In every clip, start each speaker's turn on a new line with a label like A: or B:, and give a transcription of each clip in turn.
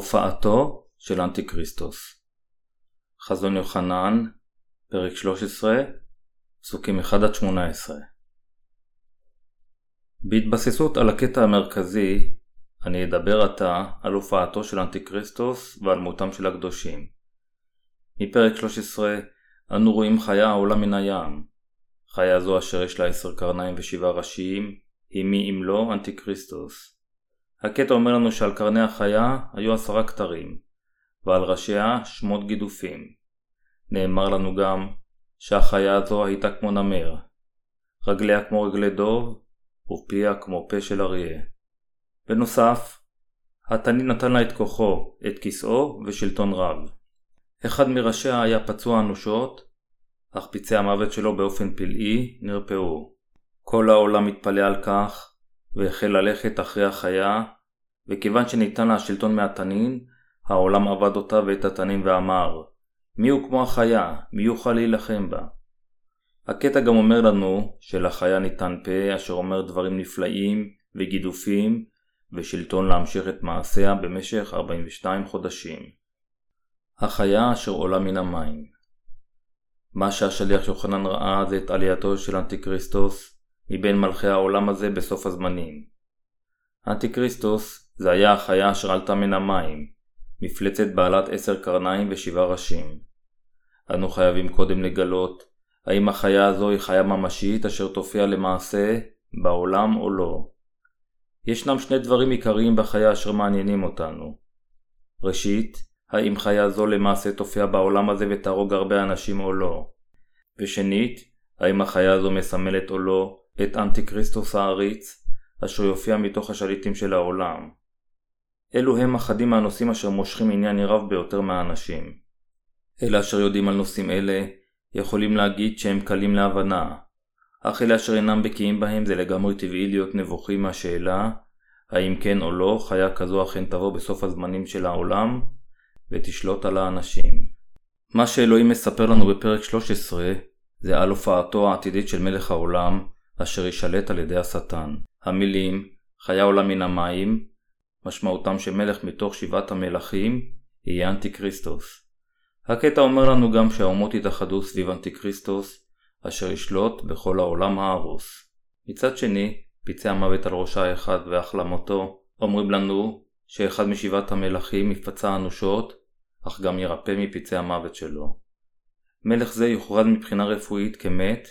A: הופעתו של אנטיקריסטוס חזון יוחנן, פרק 13, פסוקים 1-18 בהתבססות על הקטע המרכזי, אני אדבר עתה על הופעתו של אנטיקריסטוס ועל מותם של הקדושים. מפרק 13 אנו רואים חיה העולה מן הים. חיה זו אשר יש לה עשר קרניים ושבעה ראשים, היא מי אם לא אנטיקריסטוס. הקטע אומר לנו שעל קרני החיה היו עשרה כתרים, ועל ראשיה שמות גידופים. נאמר לנו גם שהחיה הזו הייתה כמו נמר, רגליה כמו רגלי דוב, ופיה כמו פה של אריה. בנוסף, התנין נתן לה את כוחו, את כיסאו ושלטון רב. אחד מראשיה היה פצוע אנושות, אך פצעי המוות שלו באופן פלאי נרפאו. כל העולם התפלא על כך, והחל ללכת אחרי החיה, וכיוון שניתן לה השלטון מהתנין, העולם עבד אותה ואת התנין ואמר, מי הוא כמו החיה, מי יוכל להילחם בה? הקטע גם אומר לנו שלחיה ניתן פה אשר אומר דברים נפלאים וגידופים ושלטון להמשיך את מעשיה במשך 42 חודשים. החיה אשר עולה מן המים מה שהשליח יוחנן ראה זה את עלייתו של אנטיקריסטוס מבין מלכי העולם הזה בסוף הזמנים. אנטיקריסטוס זה היה החיה אשר עלתה מן המים, מפלצת בעלת עשר קרניים ושבעה ראשים. אנו חייבים קודם לגלות האם החיה הזו היא חיה ממשית אשר תופיע למעשה בעולם או לא. ישנם שני דברים עיקריים בחיה אשר מעניינים אותנו. ראשית, האם חיה זו למעשה תופיע בעולם הזה ותהרוג הרבה אנשים או לא. ושנית, האם החיה הזו מסמלת או לא את אנטיקריסטוס העריץ, אשר יופיע מתוך השליטים של העולם. אלו הם אחדים מהנושאים אשר מושכים עניין רב ביותר מהאנשים. אלה אשר יודעים על נושאים אלה, יכולים להגיד שהם קלים להבנה, אך אלה אשר אינם בקיאים בהם זה לגמרי טבעי להיות נבוכים מהשאלה האם כן או לא חיה כזו אכן תבוא בסוף הזמנים של העולם ותשלוט על האנשים. מה שאלוהים מספר לנו בפרק 13 זה על הופעתו העתידית של מלך העולם אשר יישלט על ידי השטן. המילים חיה עולה מן המים משמעותם שמלך מתוך שבעת המלכים יהיה אנטיקריסטוס. הקטע אומר לנו גם שהאומות יתאחדו סביב אנטיקריסטוס אשר ישלוט בכל העולם ההרוס. מצד שני, פצעי המוות על ראשה האחד והחלמתו אומרים לנו שאחד משבעת המלכים יפצע אנושות, אך גם ירפא מפצעי המוות שלו. מלך זה יוכרז מבחינה רפואית כמת,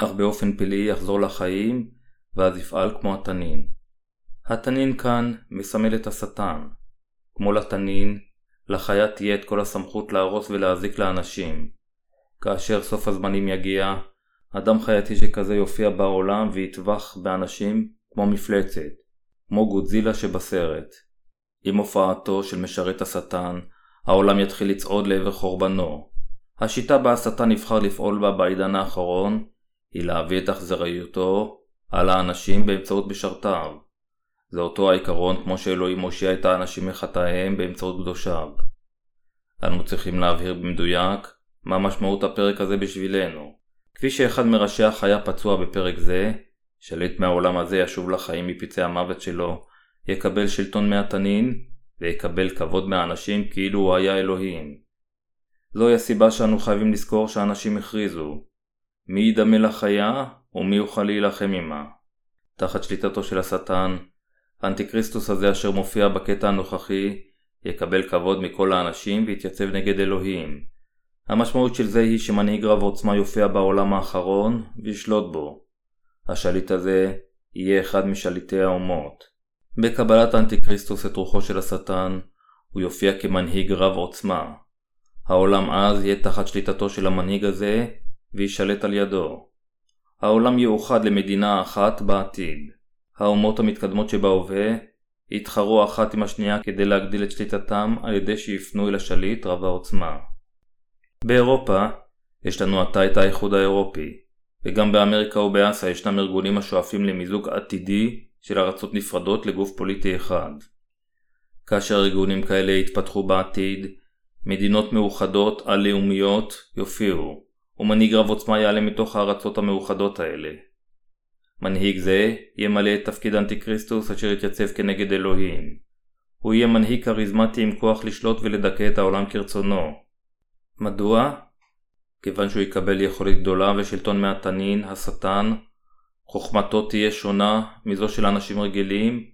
A: אך באופן פלאי יחזור לחיים, ואז יפעל כמו התנין. התנין כאן מסמל את השטן. כמו לתנין, לחיה תהיה את כל הסמכות להרוס ולהזיק לאנשים. כאשר סוף הזמנים יגיע, אדם חייתי שכזה יופיע בעולם ויטבח באנשים כמו מפלצת, כמו גודזילה שבסרט. עם הופעתו של משרת השטן, העולם יתחיל לצעוד לעבר חורבנו. השיטה בה השטן נבחר לפעול בה בעידן האחרון, היא להביא את אכזריותו על האנשים באמצעות משרתיו. זה אותו העיקרון כמו שאלוהים מושיע את האנשים מחטאיהם באמצעות קדושיו. אנו צריכים להבהיר במדויק מה משמעות הפרק הזה בשבילנו. כפי שאחד מראשי החיה פצוע בפרק זה, שליט מהעולם הזה ישוב לחיים מפצעי המוות שלו, יקבל שלטון מהתנין, ויקבל כבוד מהאנשים כאילו הוא היה אלוהים. זוהי הסיבה שאנו חייבים לזכור שאנשים הכריזו מי ידמה לחיה ומי יוכל להילחם עמה. תחת שליטתו של השטן, האנטיקריסטוס הזה אשר מופיע בקטע הנוכחי, יקבל כבוד מכל האנשים ויתייצב נגד אלוהים. המשמעות של זה היא שמנהיג רב עוצמה יופיע בעולם האחרון וישלוט בו. השליט הזה יהיה אחד משליטי האומות. בקבלת האנטיקריסטוס את רוחו של השטן, הוא יופיע כמנהיג רב עוצמה. העולם אז יהיה תחת שליטתו של המנהיג הזה, וישלט על ידו. העולם יאוחד למדינה אחת בעתיד. האומות המתקדמות שבהווה יתחרו אחת עם השנייה כדי להגדיל את שליטתם על ידי שיפנו אל השליט רב העוצמה. באירופה יש לנו עתה את האיחוד האירופי, וגם באמריקה ובאסיה ישנם ארגונים השואפים למיזוג עתידי של ארצות נפרדות לגוף פוליטי אחד. כאשר ארגונים כאלה יתפתחו בעתיד, מדינות מאוחדות על-לאומיות יופיעו, ומנהיג רב עוצמה יעלה מתוך הארצות המאוחדות האלה. מנהיג זה ימלא את תפקיד אנטיקריסטוס אשר יתייצב כנגד אלוהים. הוא יהיה מנהיג כריזמטי עם כוח לשלוט ולדכא את העולם כרצונו. מדוע? כיוון שהוא יקבל יכולת גדולה ושלטון מהתנין, השטן, חוכמתו תהיה שונה מזו של אנשים רגילים,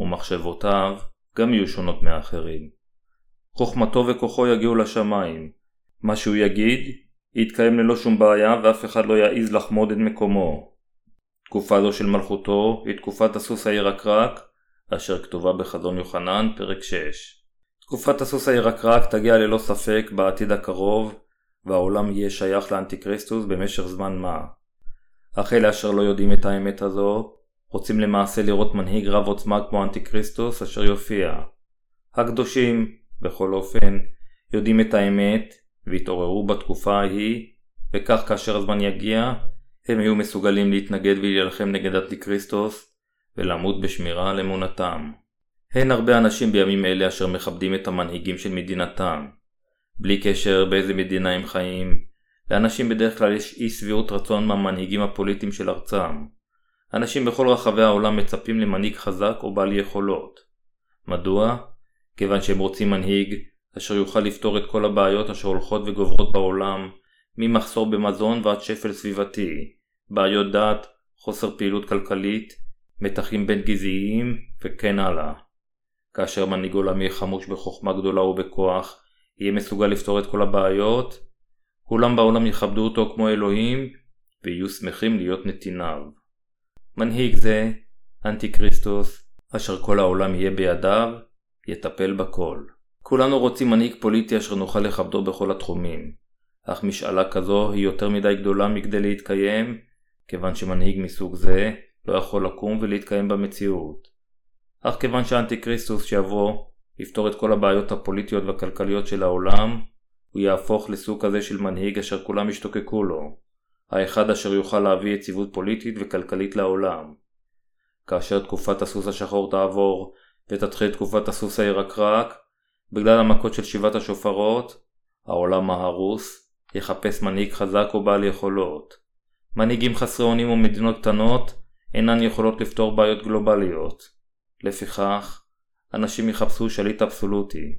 A: ומחשבותיו גם יהיו שונות מאחרים. חוכמתו וכוחו יגיעו לשמיים. מה שהוא יגיד, יתקיים ללא שום בעיה ואף אחד לא יעז לחמוד את מקומו. תקופה זו של מלכותו היא תקופת הסוס הירקרק, אשר כתובה בחזון יוחנן, פרק 6. תקופת הסוס הירקרק תגיע ללא ספק בעתיד הקרוב, והעולם יהיה שייך לאנטיקריסטוס במשך זמן מה. אך אלה אשר לא יודעים את האמת הזו, רוצים למעשה לראות מנהיג רב עוצמה כמו אנטיקריסטוס אשר יופיע. הקדושים, בכל אופן, יודעים את האמת, והתעוררו בתקופה ההיא, וכך כאשר הזמן יגיע, הם יהיו מסוגלים להתנגד ולהילחם נגד אנטיקריסטוס, ולמות בשמירה על אמונתם. הן הרבה אנשים בימים אלה אשר מכבדים את המנהיגים של מדינתם. בלי קשר באיזה מדינה הם חיים, לאנשים בדרך כלל יש אי שביעות רצון מהמנהיגים הפוליטיים של ארצם. אנשים בכל רחבי העולם מצפים למנהיג חזק או בעל יכולות. מדוע? כיוון שהם רוצים מנהיג אשר יוכל לפתור את כל הבעיות אשר הולכות וגוברות בעולם, ממחסור במזון ועד שפל סביבתי, בעיות דת, חוסר פעילות כלכלית, מתחים בין גזעיים וכן הלאה. כאשר מנהיג עולם יהיה חמוש בחוכמה גדולה ובכוח, יהיה מסוגל לפתור את כל הבעיות, כולם בעולם יכבדו אותו כמו אלוהים, ויהיו שמחים להיות נתיניו. מנהיג זה, אנטי-כריסטוס, אשר כל העולם יהיה בידיו, יטפל בכל. כולנו רוצים מנהיג פוליטי אשר נוכל לכבדו בכל התחומים, אך משאלה כזו היא יותר מדי גדולה מכדי להתקיים, כיוון שמנהיג מסוג זה לא יכול לקום ולהתקיים במציאות. אך כיוון שהאנטי-כריסטוס שיבוא יפתור את כל הבעיות הפוליטיות והכלכליות של העולם, הוא יהפוך לסוג כזה של מנהיג אשר כולם ישתוקקו לו, האחד אשר יוכל להביא יציבות פוליטית וכלכלית לעולם. כאשר תקופת הסוס השחור תעבור ותתחיל תקופת הסוס הירקרק, בגלל המכות של שבעת השופרות, העולם ההרוס יחפש מנהיג חזק או בעל יכולות. מנהיגים חסרי אונים ומדינות קטנות אינן יכולות לפתור בעיות גלובליות. לפיכך, אנשים יחפשו שליט אבסולוטי.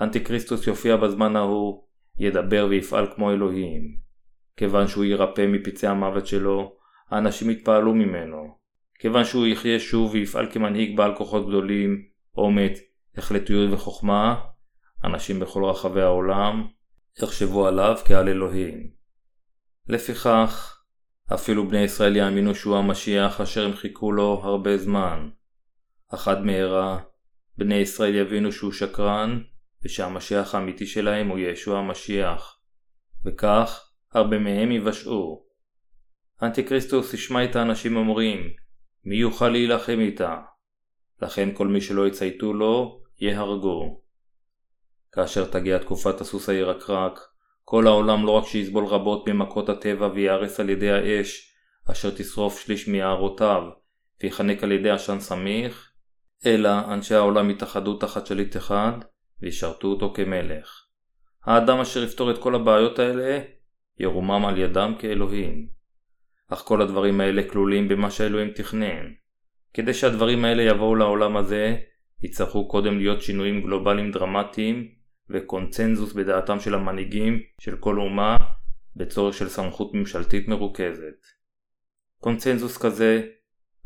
A: אנטיקריסטוס יופיע בזמן ההוא, ידבר ויפעל כמו אלוהים. כיוון שהוא יירפא מפצעי המוות שלו, האנשים יתפעלו ממנו. כיוון שהוא יחיה שוב ויפעל כמנהיג בעל כוחות גדולים, אומץ, החלטיות וחוכמה, אנשים בכל רחבי העולם יחשבו עליו כעל אלוהים. לפיכך, אפילו בני ישראל יאמינו שהוא המשיח אשר הם חיכו לו הרבה זמן. אך עד מהרה, בני ישראל יבינו שהוא שקרן, ושהמשיח האמיתי שלהם הוא ישוע המשיח. וכך, הרבה מהם יבשעו. אנטיקריסטוס ישמע את האנשים אומרים, מי יוכל להילחם איתה? לכן כל מי שלא יצייתו לו, יהרגו. כאשר תגיע תקופת הסוס הירקרק, כל העולם לא רק שיסבול רבות ממכות הטבע וייהרס על ידי האש, אשר תשרוף שליש מיערותיו, ויחנק על ידי עשן סמיך, אלא אנשי העולם יתאחדו תחת שליט אחד, וישרתו אותו כמלך. האדם אשר יפתור את כל הבעיות האלה, ירומם על ידם כאלוהים. אך כל הדברים האלה כלולים במה שאלוהים תכנן. כדי שהדברים האלה יבואו לעולם הזה, יצטרכו קודם להיות שינויים גלובליים דרמטיים וקונצנזוס בדעתם של המנהיגים של כל אומה בצורך של סמכות ממשלתית מרוכזת. קונצנזוס כזה,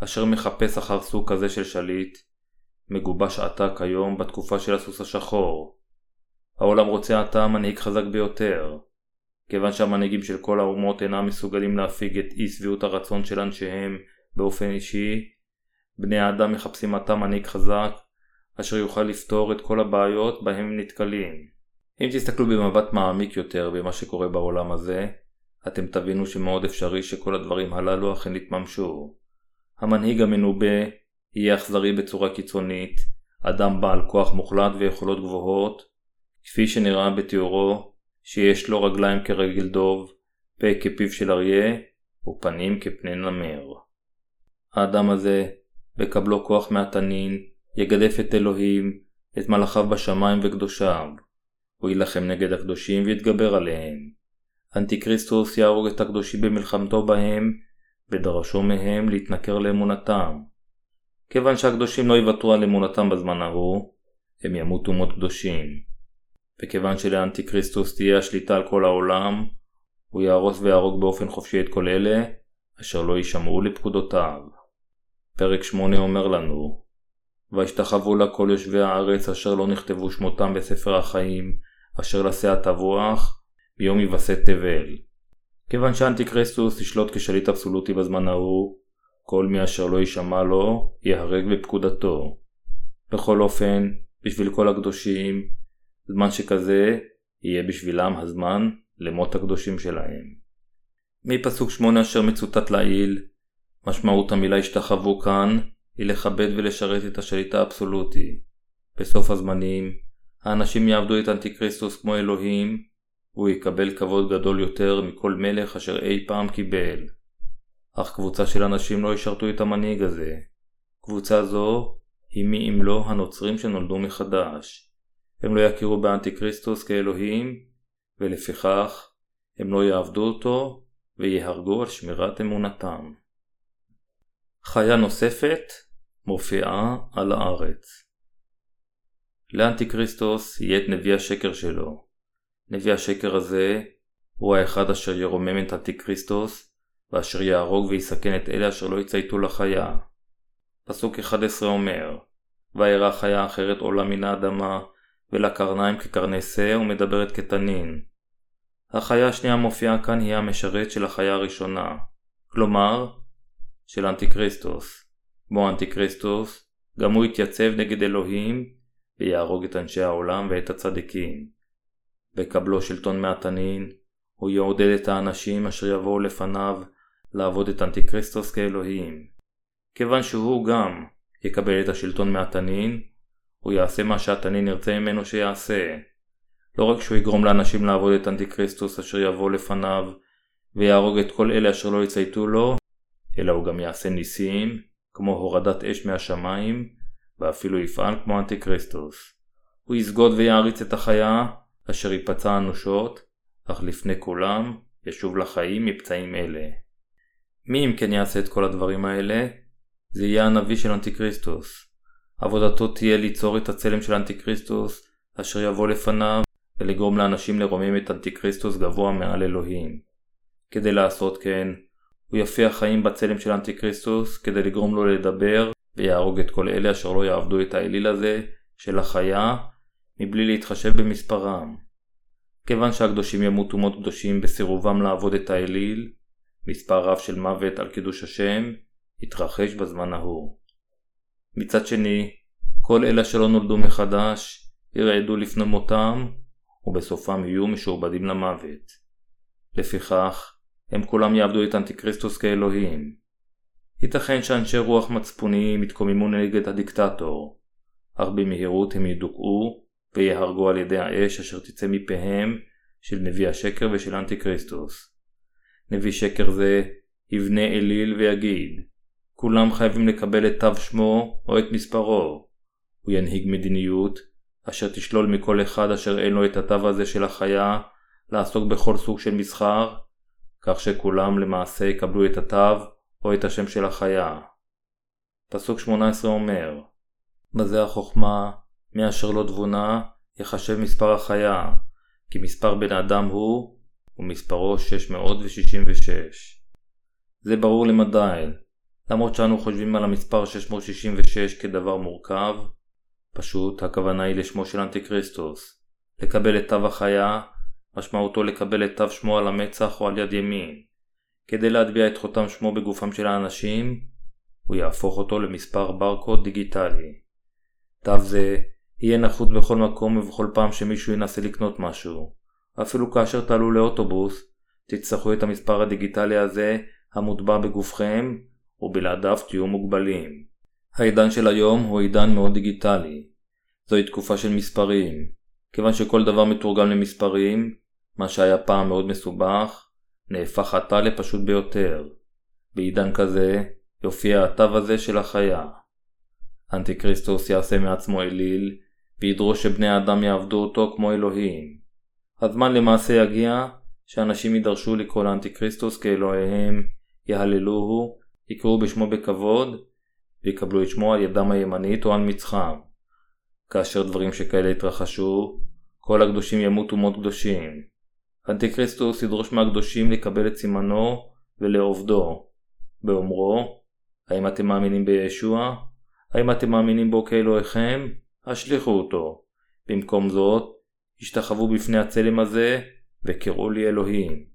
A: אשר מחפש אחר סוג כזה של שליט, מגובש עתה כיום בתקופה של הסוס השחור. העולם רוצה עתה מנהיג חזק ביותר. כיוון שהמנהיגים של כל האומות אינם מסוגלים להפיג את אי שביעות הרצון של אנשיהם באופן אישי, בני האדם מחפשים עתה מנהיג חזק אשר יוכל לפתור את כל הבעיות בהם הם נתקלים. אם תסתכלו במבט מעמיק יותר במה שקורה בעולם הזה, אתם תבינו שמאוד אפשרי שכל הדברים הללו אכן יתממשו. המנהיג המנובא יהיה אכזרי בצורה קיצונית, אדם בעל כוח מוחלט ויכולות גבוהות, כפי שנראה בתיאורו שיש לו רגליים כרגל דוב, פה כפיו של אריה, ופנים כפני נמר. האדם הזה, בקבלו כוח מהתנין, יגדף את אלוהים, את מלאכיו בשמיים וקדושיו. הוא יילחם נגד הקדושים ויתגבר עליהם. אנטיקריסטוס יהרוג את הקדושים במלחמתו בהם, ודרשו מהם להתנכר לאמונתם. כיוון שהקדושים לא יוותרו על אמונתם בזמן ההוא, הם ימותו מות קדושים. וכיוון שלאנטיקריסטוס תהיה השליטה על כל העולם, הוא יהרוס ויהרוג באופן חופשי את כל אלה, אשר לא יישמעו לפקודותיו. פרק 8 אומר לנו, וישתחוו לה כל יושבי הארץ אשר לא נכתבו שמותם בספר החיים, אשר לשא תבוח, ביום יווסת תבל. כיוון שאנטיקריסטוס ישלוט כשליט אבסולוטי בזמן ההוא, כל מי אשר לא יישמע לו, ייהרג בפקודתו. בכל אופן, בשביל כל הקדושים, זמן שכזה יהיה בשבילם הזמן למות הקדושים שלהם. מפסוק שמונה אשר מצוטט לעיל, משמעות המילה השתחוו כאן היא לכבד ולשרת את השליט האבסולוטי. בסוף הזמנים, האנשים יעבדו את אנטיקריסטוס כמו אלוהים, והוא יקבל כבוד גדול יותר מכל מלך אשר אי פעם קיבל. אך קבוצה של אנשים לא ישרתו את המנהיג הזה. קבוצה זו היא מי אם לא הנוצרים שנולדו מחדש. הם לא יכירו באנטיקריסטוס כאלוהים, ולפיכך הם לא יעבדו אותו ויהרגו על שמירת אמונתם. חיה נוספת מופיעה על הארץ. לאנטיקריסטוס יהיה את נביא השקר שלו. נביא השקר הזה הוא האחד אשר ירומם את אנטיקריסטוס ואשר יהרוג ויסכן את אלה אשר לא יצייתו לחיה. פסוק 11 אומר וירא חיה אחרת עולה מן האדמה ולה קרניים כקרני שה ומדברת כתנין. החיה השנייה המופיעה כאן היא המשרת של החיה הראשונה, כלומר של אנטיקריסטוס. כמו אנטיקריסטוס, גם הוא יתייצב נגד אלוהים ויהרוג את אנשי העולם ואת הצדיקים. בקבלו שלטון מהתנין, הוא יעודד את האנשים אשר יבואו לפניו לעבוד את אנטיקריסטוס כאלוהים. כיוון שהוא גם יקבל את השלטון מהתנין, הוא יעשה מה שהתנין ירצה ממנו שיעשה. לא רק שהוא יגרום לאנשים לעבוד את אנטיקריסטוס אשר יבוא לפניו ויהרוג את כל אלה אשר לא יצייתו לו, אלא הוא גם יעשה ניסים, כמו הורדת אש מהשמיים, ואפילו יפעל כמו אנטיקריסטוס. הוא יסגוד ויעריץ את החיה, אשר ייפצע אנושות, אך לפני כולם ישוב לחיים מפצעים אלה. מי אם כן יעשה את כל הדברים האלה? זה יהיה הנביא של אנטיקריסטוס. עבודתו תהיה ליצור את הצלם של אנטיקריסטוס, אשר יבוא לפניו, ולגרום לאנשים לרומם את אנטיקריסטוס גבוה מעל אלוהים. כדי לעשות כן, הוא יפיח חיים בצלם של אנטיקריסטוס כדי לגרום לו לדבר ויהרוג את כל אלה אשר לא יעבדו את האליל הזה של החיה מבלי להתחשב במספרם. כיוון שהקדושים ימותו מות קדושים בסירובם לעבוד את האליל, מספר רב של מוות על קידוש השם יתרחש בזמן ההוא. מצד שני, כל אלה שלא נולדו מחדש ירעדו לפני מותם ובסופם יהיו משועבדים למוות. לפיכך, הם כולם יעבדו את אנטיקריסטוס כאלוהים. ייתכן שאנשי רוח מצפוניים יתקוממו נגד הדיקטטור, אך במהירות הם ידוכאו ויהרגו על ידי האש אשר תצא מפיהם של נביא השקר ושל אנטיקריסטוס. נביא שקר זה יבנה אליל ויגיד כולם חייבים לקבל את תו שמו או את מספרו. הוא ינהיג מדיניות אשר תשלול מכל אחד אשר אין לו את התו הזה של החיה לעסוק בכל סוג של מסחר כך שכולם למעשה יקבלו את התו או את השם של החיה. פסוק 18 אומר בזה החוכמה, מי אשר לא תבונה, יחשב מספר החיה, כי מספר בן אדם הוא, ומספרו 666. זה ברור למדי, למרות שאנו חושבים על המספר 666 כדבר מורכב, פשוט הכוונה היא לשמו של אנטיקריסטוס, לקבל את תו החיה משמעותו לקבל את תו שמו על המצח או על יד ימין. כדי להטביע את חותם שמו בגופם של האנשים, הוא יהפוך אותו למספר ברקוד דיגיטלי. תו זה יהיה נחוץ בכל מקום ובכל פעם שמישהו ינסה לקנות משהו. אפילו כאשר תעלו לאוטובוס, תצטרכו את המספר הדיגיטלי הזה המוטבע בגופכם, ובלעדיו תהיו מוגבלים. העידן של היום הוא עידן מאוד דיגיטלי. זוהי תקופה של מספרים. כיוון שכל דבר מתורגם למספרים, מה שהיה פעם מאוד מסובך, נהפך עתה לפשוט ביותר. בעידן כזה, יופיע התו הזה של החיה. אנטיקריסטוס יעשה מעצמו אליל, וידרוש שבני האדם יעבדו אותו כמו אלוהים. הזמן למעשה יגיע, שאנשים יידרשו לקרוא לאנטיקריסטוס כאלוהיהם, יהללוהו, יקראו בשמו בכבוד, ויקבלו את שמו על ידם הימנית או על מצחם. כאשר דברים שכאלה יתרחשו, כל הקדושים ימותו מות קדושים. אנטיקריסטוס ידרוש מהקדושים לקבל את סימנו ולעובדו, באומרו, האם אתם מאמינים בישוע? האם אתם מאמינים בו כאלוהיכם? השליכו אותו. במקום זאת, השתחוו בפני הצלם הזה, וקראו לי אלוהים.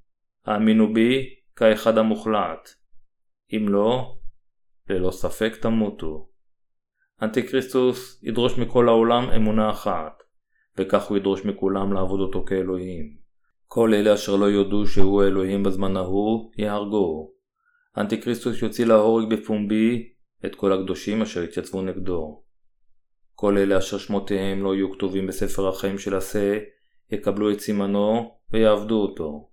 A: האמינו בי כאחד המוחלט. אם לא, ללא ספק תמותו. אנטיקריסטוס ידרוש מכל העולם אמונה אחת, וכך הוא ידרוש מכולם לעבוד אותו כאלוהים. כל אלה אשר לא יודו שהוא האלוהים בזמן ההוא, יהרגו. אנטיקריסטוס יוציא להורג בפומבי את כל הקדושים אשר יתייצבו נגדו. כל אלה אשר שמותיהם לא יהיו כתובים בספר החיים של השה, יקבלו את סימנו ויעבדו אותו.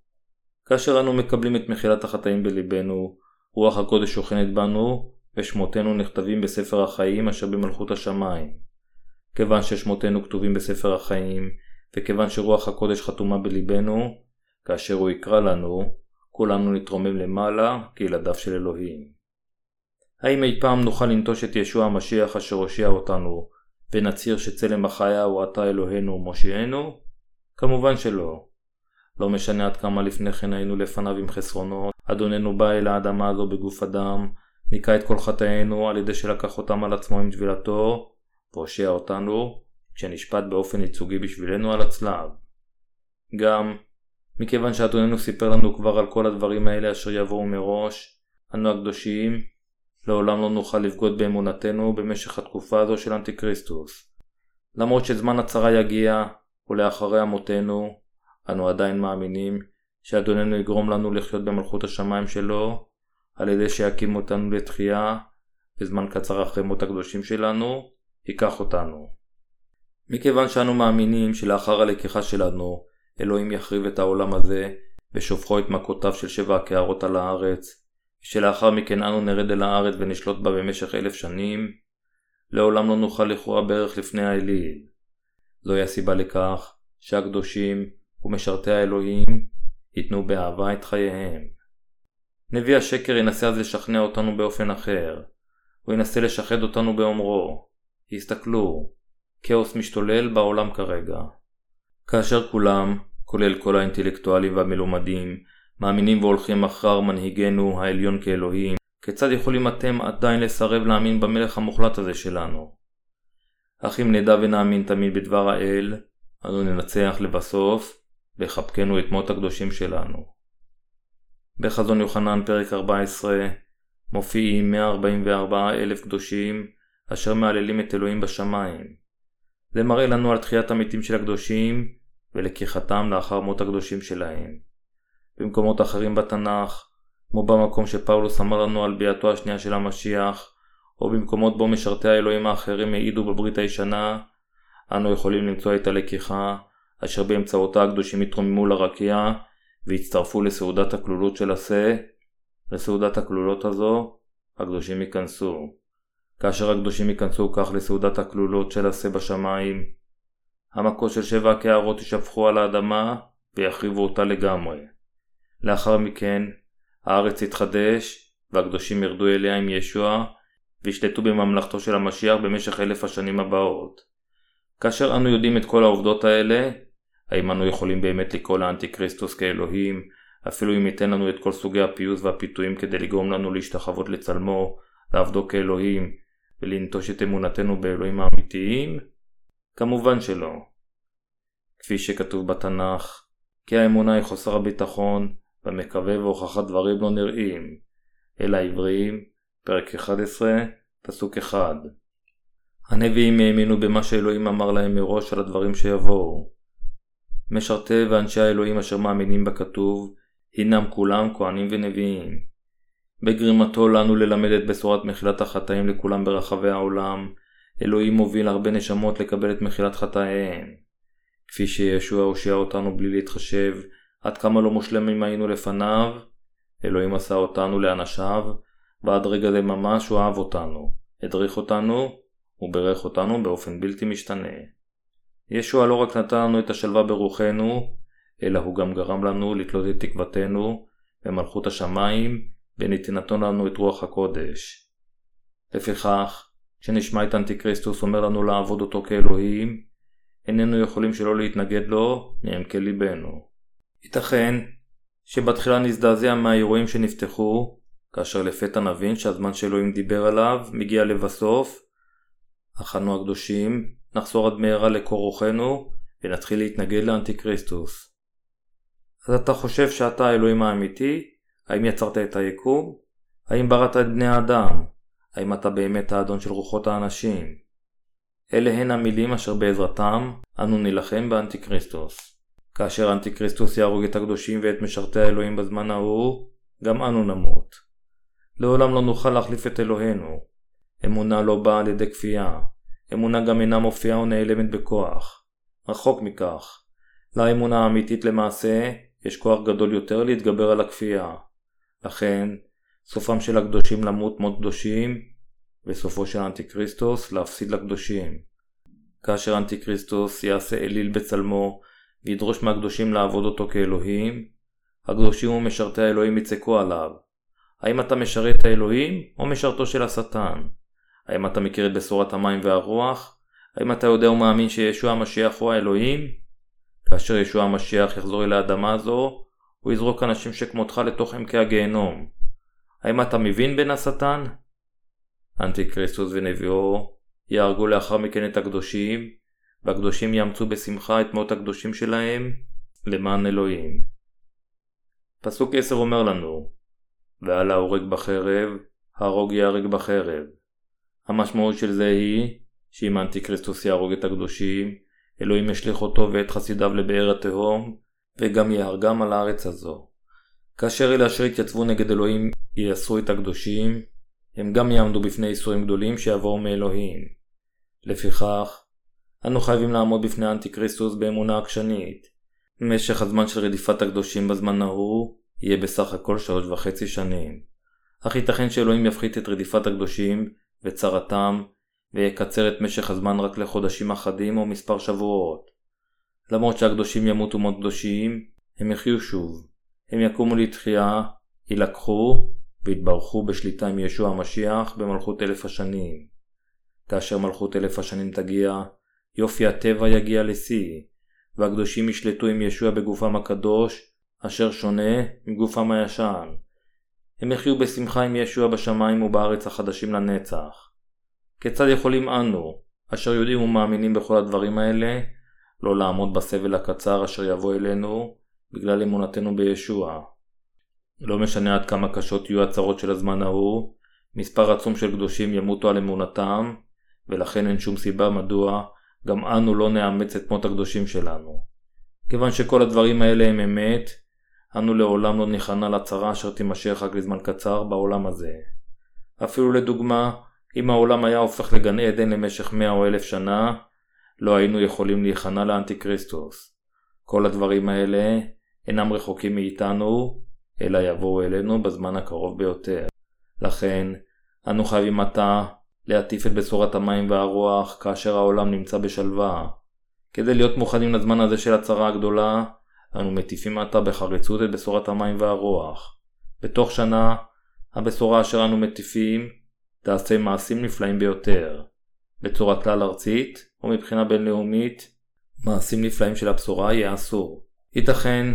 A: כאשר אנו מקבלים את מחילת החטאים בליבנו, רוח הקודש שוכנת בנו, ושמותינו נכתבים בספר החיים אשר במלכות השמיים. כיוון ששמותינו כתובים בספר החיים, וכיוון שרוח הקודש חתומה בלבנו, כאשר הוא יקרא לנו, כולנו נתרומם למעלה כילדיו של אלוהים. האם אי פעם נוכל לנטוש את ישוע המשיח אשר הושיע אותנו, ונצהיר שצלם החיה הוא אתה אלוהינו ומושיענו? כמובן שלא. לא משנה עד כמה לפני כן היינו לפניו עם חסרונות, אדוננו בא אל האדמה הזו בגוף אדם, ניקה את כל חטאינו על ידי שלקח אותם על עצמו עם טבילתו, והושיע אותנו, כשנשפט באופן ייצוגי בשבילנו על הצלב. גם, מכיוון שאדוננו סיפר לנו כבר על כל הדברים האלה אשר יבואו מראש, אנו הקדושים, לעולם לא נוכל לבגוד באמונתנו במשך התקופה הזו של אנטיקריסטוס. למרות שזמן הצרה יגיע, ולאחרי מותנו, אנו עדיין מאמינים שאדוננו יגרום לנו לחיות במלכות השמיים שלו, על ידי שיקים אותנו לתחייה, בזמן קצר אחרי מות הקדושים שלנו, ייקח אותנו. מכיוון שאנו מאמינים שלאחר הלקיחה שלנו, אלוהים יחריב את העולם הזה, ושופכו את מכותיו של שבע הקערות על הארץ, ושלאחר מכן אנו נרד אל הארץ ונשלוט בה במשך אלף שנים, לעולם לא נוכל לכאורה בערך לפני האליל. זוהי הסיבה לכך שהקדושים ומשרתי האלוהים ייתנו באהבה את חייהם. נביא השקר ינסה אז לשכנע אותנו באופן אחר. הוא ינסה לשחד אותנו באומרו, הסתכלו, כאוס משתולל בעולם כרגע. כאשר כולם, כולל כל האינטלקטואלים והמלומדים, מאמינים והולכים אחר מנהיגנו העליון כאלוהים, כיצד יכולים אתם עדיין לסרב להאמין במלך המוחלט הזה שלנו? אך אם נדע ונאמין תמיד בדבר האל, אנו ננצח לבסוף, ויחבקנו את מות הקדושים שלנו. בחזון יוחנן פרק 14 מופיעים 144 אלף קדושים אשר מהללים את אלוהים בשמיים. זה מראה לנו על תחיית המתים של הקדושים ולקיחתם לאחר מות הקדושים שלהם. במקומות אחרים בתנ"ך, כמו במקום שפאולוס אמר לנו על ביאתו השנייה של המשיח, או במקומות בו משרתי האלוהים האחרים העידו בברית הישנה, אנו יכולים למצוא את הלקיחה, אשר באמצעותה הקדושים יתרוממו לרקיע, והצטרפו לסעודת הכלולות של השה. לסעודת הכלולות הזו, הקדושים ייכנסו. כאשר הקדושים ייכנסו כך לסעודת הכלולות של השה בשמיים, המכות של שבע הקערות יישפכו על האדמה ויחריבו אותה לגמרי. לאחר מכן, הארץ תתחדש, והקדושים ירדו אליה עם ישוע, וישלטו בממלכתו של המשיח במשך אלף השנים הבאות. כאשר אנו יודעים את כל העובדות האלה, האם אנו יכולים באמת לקרוא לאנטיקריסטוס כאלוהים, אפילו אם ייתן לנו את כל סוגי הפיוס והפיתויים כדי לגרום לנו להשתחוות לצלמו, לעבדו כאלוהים, ולנטוש את אמונתנו באלוהים האמיתיים? כמובן שלא. כפי שכתוב בתנ"ך, כי האמונה היא חוסר הביטחון, והמקווה והוכחת דברים לא נראים. אל העבריים, פרק 11, פסוק 1. הנביאים האמינו במה שאלוהים אמר להם מראש על הדברים שיבואו. משרתי ואנשי האלוהים אשר מאמינים בכתוב, הינם כולם כהנים ונביאים. בגרימתו לנו ללמד את בשורת מחילת החטאים לכולם ברחבי העולם, אלוהים מוביל הרבה נשמות לקבל את מחילת חטאיהם. כפי שישוע הושיע אותנו בלי להתחשב עד כמה לא מושלמים היינו לפניו, אלוהים עשה אותנו לאנשיו, ועד רגע זה ממש הוא אהב אותנו, הדריך אותנו, וברך אותנו באופן בלתי משתנה. ישוע לא רק נתן לנו את השלווה ברוחנו, אלא הוא גם גרם לנו לתלות את תקוותנו במלכות השמיים, ונתינתו לנו את רוח הקודש. לפיכך, כשנשמע את אנטיקריסטוס אומר לנו לעבוד אותו כאלוהים, איננו יכולים שלא להתנגד לו מעמקי ליבנו. ייתכן שבתחילה נזדעזע מהאירועים שנפתחו, כאשר לפתע נבין שהזמן שאלוהים דיבר עליו מגיע לבסוף, אך אנו הקדושים נחזור עד מהרה לקור רוחנו ונתחיל להתנגד לאנטיקריסטוס. אז אתה חושב שאתה האלוהים האמיתי? האם יצרת את היקום? האם בראת את בני האדם? האם אתה באמת האדון של רוחות האנשים? אלה הן המילים אשר בעזרתם אנו נילחם באנטיקריסטוס. כאשר אנטיקריסטוס יהרוג את הקדושים ואת משרתי האלוהים בזמן ההוא, גם אנו נמות. לעולם לא נוכל להחליף את אלוהינו. אמונה לא באה על ידי כפייה. אמונה גם אינה מופיעה או נעלמת בכוח. רחוק מכך. לאמונה האמיתית למעשה, יש כוח גדול יותר להתגבר על הכפייה. לכן, סופם של הקדושים למות מות קדושים, וסופו של אנטיקריסטוס להפסיד לקדושים. כאשר אנטיקריסטוס יעשה אליל בצלמו וידרוש מהקדושים לעבוד אותו כאלוהים, הקדושים ומשרתי האלוהים יצעקו עליו. האם אתה משרת את האלוהים או משרתו של השטן? האם אתה מכיר את בשורת המים והרוח? האם אתה יודע ומאמין שישוע המשיח הוא האלוהים? כאשר ישוע המשיח יחזור אל האדמה הזו, הוא יזרוק אנשים שכמותך לתוך עמקי הגיהנום. האם אתה מבין בין השטן? אנטי-קריסטוס ונביאו יהרגו לאחר מכן את הקדושים, והקדושים יאמצו בשמחה את מות הקדושים שלהם למען אלוהים. פסוק 10 אומר לנו, ועל ההורג בחרב, ההרוג ייהרג בחרב. המשמעות של זה היא, שאם אנטי-קריסטוס יהרוג את הקדושים, אלוהים ישליך אותו ואת חסידיו לבאר התהום, וגם יהרגם על הארץ הזו. כאשר אלה אשר יתייצבו נגד אלוהים ייסרו את הקדושים, הם גם יעמדו בפני איסורים גדולים שיבואו מאלוהים. לפיכך, אנו חייבים לעמוד בפני האנטיקריסטוס באמונה עקשנית. משך הזמן של רדיפת הקדושים בזמן ההוא יהיה בסך הכל שלוש וחצי שנים. אך ייתכן שאלוהים יפחית את רדיפת הקדושים וצרתם ויקצר את משך הזמן רק לחודשים אחדים או מספר שבועות. למרות שהקדושים ימותו מות קדושים, הם יחיו שוב. הם יקומו לתחייה, יילקחו ויתברכו בשליטה עם ישוע המשיח במלכות אלף השנים. כאשר מלכות אלף השנים תגיע, יופי הטבע יגיע לשיא, והקדושים ישלטו עם ישוע בגופם הקדוש, אשר שונה מגופם הישן. הם יחיו בשמחה עם ישוע בשמיים ובארץ החדשים לנצח. כיצד יכולים אנו, אשר יודעים ומאמינים בכל הדברים האלה, לא לעמוד בסבל הקצר אשר יבוא אלינו, בגלל אמונתנו בישוע? לא משנה עד כמה קשות יהיו הצרות של הזמן ההוא, מספר עצום של קדושים ימותו על אמונתם, ולכן אין שום סיבה מדוע גם אנו לא נאמץ את מות הקדושים שלנו. כיוון שכל הדברים האלה הם אמת, אנו לעולם לא נכנע לצרה אשר תימשך רק לזמן קצר בעולם הזה. אפילו לדוגמה, אם העולם היה הופך לגן עדן למשך מאה או אלף שנה, לא היינו יכולים להיכנע לאנטיקריסטוס. כל הדברים האלה אינם רחוקים מאיתנו, אלא יבואו אלינו בזמן הקרוב ביותר. לכן, אנו חייבים עתה להטיף את בשורת המים והרוח כאשר העולם נמצא בשלווה. כדי להיות מוכנים לזמן הזה של הצרה הגדולה, אנו מטיפים עתה בחריצות את בשורת המים והרוח. בתוך שנה, הבשורה אשר אנו מטיפים תעשה מעשים נפלאים ביותר. בצורה כלל ארצית, או מבחינה בינלאומית, מעשים נפלאים של הבשורה ייעשו. ייתכן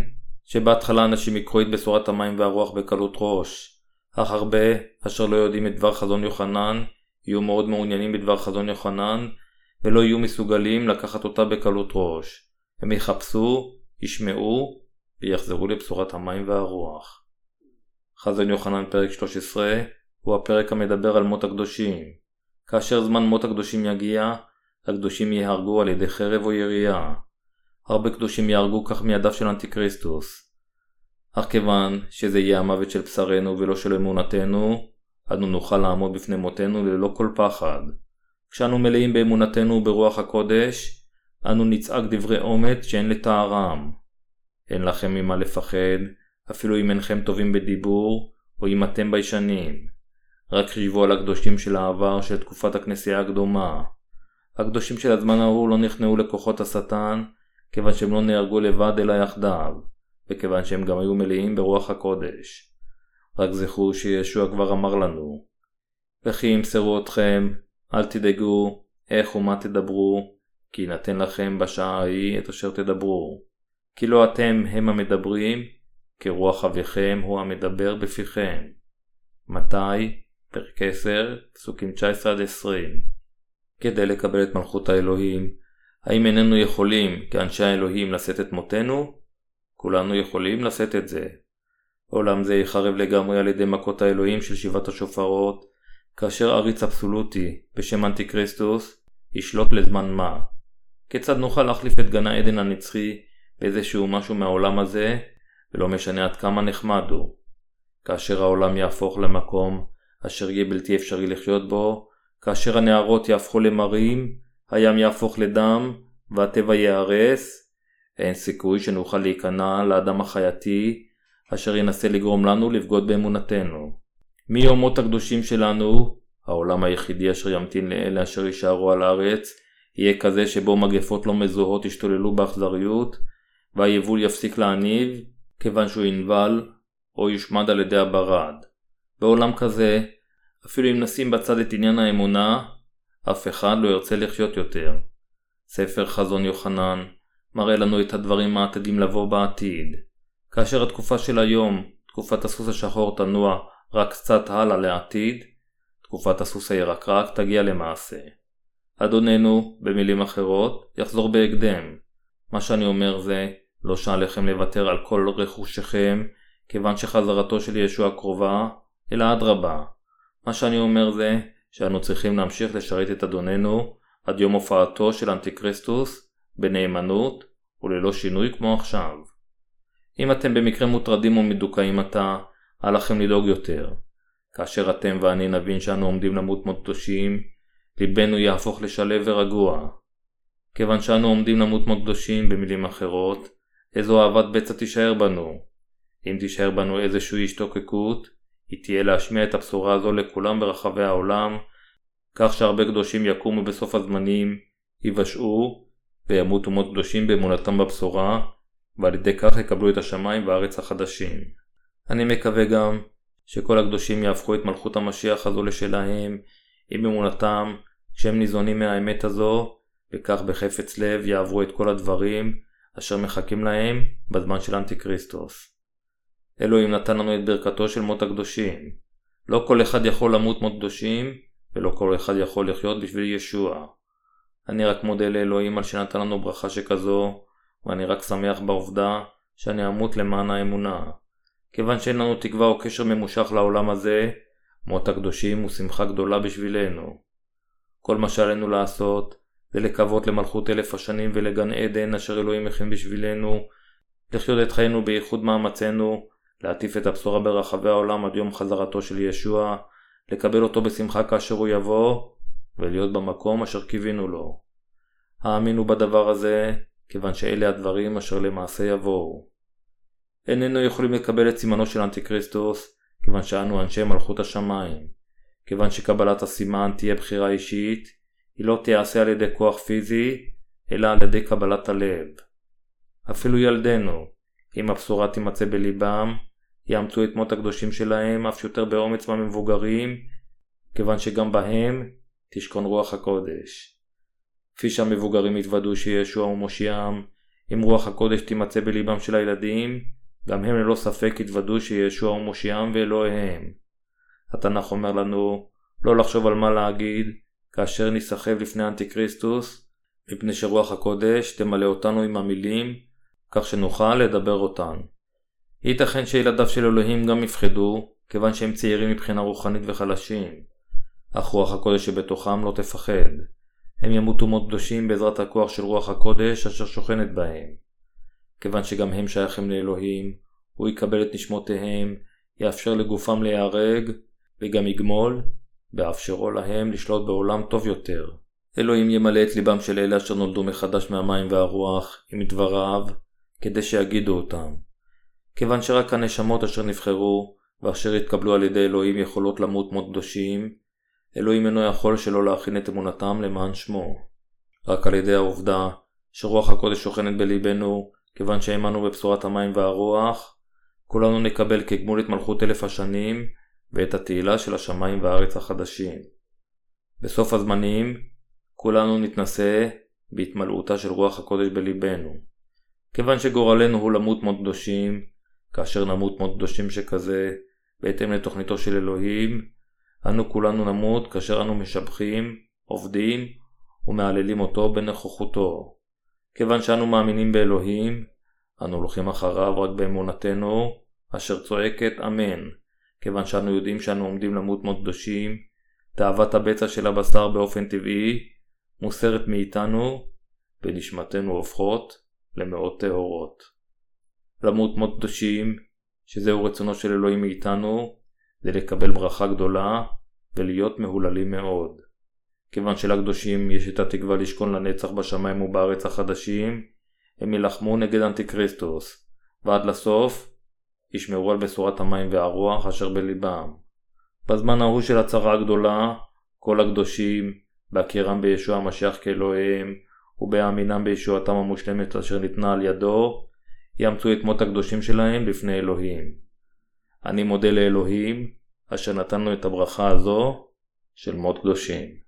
A: שבהתחלה אנשים יקחו את בשורת המים והרוח בקלות ראש, אך הרבה אשר לא יודעים את דבר חזון יוחנן, יהיו מאוד מעוניינים בדבר חזון יוחנן, ולא יהיו מסוגלים לקחת אותה בקלות ראש. הם יחפשו, ישמעו, ויחזרו לבשורת המים והרוח. חזון יוחנן פרק 13 הוא הפרק המדבר על מות הקדושים. כאשר זמן מות הקדושים יגיע, הקדושים ייהרגו על ידי חרב או ירייה. הרבה קדושים יהרגו כך מידיו של אנטיקריסטוס. אך כיוון שזה יהיה המוות של בשרנו ולא של אמונתנו, אנו נוכל לעמוד בפני מותנו ללא כל פחד. כשאנו מלאים באמונתנו וברוח הקודש, אנו נצעק דברי אומץ שאין לתארם. אין לכם ממה לפחד, אפילו אם אינכם טובים בדיבור, או אם אתם ביישנים. רק חישבו על הקדושים של העבר של תקופת הכנסייה הקדומה. הקדושים של הזמן ההוא לא נכנעו לכוחות השטן, כיוון שהם לא נהרגו לבד אלא יחדיו, וכיוון שהם גם היו מלאים ברוח הקודש. רק זכרו שישוע כבר אמר לנו, וכי ימסרו אתכם, אל תדאגו איך ומה תדברו, כי יינתן לכם בשעה ההיא את אשר תדברו. כי לא אתם הם המדברים, כי רוח אביכם הוא המדבר בפיכם. מתי? פרק 10, פסוקים 19-20 כדי לקבל את מלכות האלוהים, האם איננו יכולים, כאנשי האלוהים, לשאת את מותנו? כולנו יכולים לשאת את זה. עולם זה ייחרב לגמרי על ידי מכות האלוהים של שבעת השופרות, כאשר עריץ אבסולוטי, בשם אנטי-כריסטוס, ישלוט לזמן מה. כיצד נוכל להחליף את גן העדן הנצחי באיזשהו משהו מהעולם הזה, ולא משנה עד כמה נחמד הוא. כאשר העולם יהפוך למקום אשר יהיה בלתי אפשרי לחיות בו, כאשר הנהרות יהפכו למרים, הים יהפוך לדם, והטבע ייהרס, אין סיכוי שנוכל להיכנע לאדם החייתי, אשר ינסה לגרום לנו לבגוד באמונתנו. מיומות הקדושים שלנו, העולם היחידי אשר ימתין לאלה אשר יישארו על הארץ, יהיה כזה שבו מגפות לא מזוהות ישתוללו באכזריות, והיבול יפסיק להניב, כיוון שהוא ינבל, או יושמד על ידי הברד. בעולם כזה, אפילו אם נשים בצד את עניין האמונה, אף אחד לא ירצה לחיות יותר. ספר חזון יוחנן מראה לנו את הדברים העתידים לבוא בעתיד. כאשר התקופה של היום, תקופת הסוס השחור תנוע רק קצת הלאה לעתיד, תקופת הסוס הירקרק תגיע למעשה. אדוננו, במילים אחרות, יחזור בהקדם. מה שאני אומר זה, לא שעליכם לוותר על כל רכושכם, כיוון שחזרתו של ישוע קרובה, אלא אדרבה. מה שאני אומר זה, שאנו צריכים להמשיך לשרת את אדוננו עד יום הופעתו של אנטיקריסטוס בנאמנות וללא שינוי כמו עכשיו. אם אתם במקרה מוטרדים ומדוכאים עתה, אל לכם לדאוג יותר. כאשר אתם ואני נבין שאנו עומדים למות מות קדושים, ליבנו יהפוך לשלב ורגוע. כיוון שאנו עומדים למות מות קדושים, במילים אחרות, איזו אהבת בצע תישאר בנו. אם תישאר בנו איזושהי השתוקקות, היא תהיה להשמיע את הבשורה הזו לכולם ברחבי העולם, כך שהרבה קדושים יקומו בסוף הזמנים, יבשעו, וימותו מות קדושים באמונתם בבשורה, ועל ידי כך יקבלו את השמיים והארץ החדשים. אני מקווה גם שכל הקדושים יהפכו את מלכות המשיח הזו לשלהם, עם אמונתם, כשהם ניזונים מהאמת הזו, וכך בחפץ לב יעברו את כל הדברים אשר מחכים להם בזמן של אנטי-כריסטוס. אלוהים נתן לנו את ברכתו של מות הקדושים. לא כל אחד יכול למות מות קדושים, ולא כל אחד יכול לחיות בשביל ישוע. אני רק מודה לאלוהים על שנתן לנו ברכה שכזו, ואני רק שמח בעובדה שאני אמות למען האמונה. כיוון שאין לנו תקווה או קשר ממושך לעולם הזה, מות הקדושים הוא שמחה גדולה בשבילנו. כל מה שעלינו לעשות, זה לקוות למלכות אלף השנים ולגן עדן אשר אלוהים הכין בשבילנו, לחיות את חיינו בייחוד מאמצינו, להטיף את הבשורה ברחבי העולם עד יום חזרתו של ישוע, לקבל אותו בשמחה כאשר הוא יבוא, ולהיות במקום אשר קיווינו לו. האמינו בדבר הזה, כיוון שאלה הדברים אשר למעשה יבואו. איננו יכולים לקבל את סימנו של אנטיקריסטוס, כיוון שאנו אנשי מלכות השמיים. כיוון שקבלת הסימן תהיה בחירה אישית, היא לא תיעשה על ידי כוח פיזי, אלא על ידי קבלת הלב. אפילו ילדינו, אם הבשורה תימצא בליבם, יאמצו את מות הקדושים שלהם אף יותר באומץ מהמבוגרים, כיוון שגם בהם תשכון רוח הקודש. כפי שהמבוגרים יתוודו שישוע הוא מושיעם, אם רוח הקודש תימצא בליבם של הילדים, גם הם ללא ספק יתוודו שישוע הוא מושיעם ואלוהיהם. התנ"ך אומר לנו לא לחשוב על מה להגיד כאשר נסחב לפני אנטיקריסטוס, מפני שרוח הקודש תמלא אותנו עם המילים, כך שנוכל לדבר אותן. ייתכן שילדיו של אלוהים גם יפחדו, כיוון שהם צעירים מבחינה רוחנית וחלשים. אך רוח הקודש שבתוכם לא תפחד. הם ימותו מות קדושים בעזרת הכוח של רוח הקודש אשר שוכנת בהם. כיוון שגם הם שייכים לאלוהים, הוא יקבל את נשמותיהם, יאפשר לגופם להיהרג, וגם יגמול, באפשרו להם לשלוט בעולם טוב יותר. אלוהים ימלא את ליבם של אלה אשר נולדו מחדש מהמים והרוח, עם דבריו, כדי שיגידו אותם. כיוון שרק הנשמות אשר נבחרו, ואשר התקבלו על ידי אלוהים יכולות למות מות קדושים, אלוהים אינו יכול שלא להכין את אמונתם למען שמו. רק על ידי העובדה שרוח הקודש שוכנת בליבנו, כיוון שהאמנו בבשורת המים והרוח, כולנו נקבל כגמול את מלכות אלף השנים, ואת התהילה של השמיים והארץ החדשים. בסוף הזמנים כולנו נתנשא בהתמלאותה של רוח הקודש בליבנו. כיוון שגורלנו הוא למות מות קדושים, כאשר נמות מות קדושים שכזה, בהתאם לתוכניתו של אלוהים, אנו כולנו נמות כאשר אנו משבחים, עובדים ומהללים אותו בנוכחותו. כיוון שאנו מאמינים באלוהים, אנו הולכים אחריו רק באמונתנו, אשר צועקת אמן. כיוון שאנו יודעים שאנו עומדים למות מות קדושים, תאוות הבצע של הבשר באופן טבעי מוסרת מאיתנו, ונשמתנו הופכות למאות טהורות. למות מות קדושים, שזהו רצונו של אלוהים מאיתנו, זה לקבל ברכה גדולה ולהיות מהוללים מאוד. כיוון שלקדושים יש את התקווה לשכון לנצח בשמיים ובארץ החדשים, הם יילחמו נגד אנטיקריסטוס, ועד לסוף ישמרו על בשורת המים והרוח אשר בליבם. בזמן ההוא של הצרה הגדולה, כל הקדושים, בהכירם בישוע המשיח כאלוהיהם, ובהאמינם בישועתם המושלמת אשר ניתנה על ידו, יאמצו את מות הקדושים שלהם לפני אלוהים. אני מודה לאלוהים, אשר נתן את הברכה הזו של מות קדושים.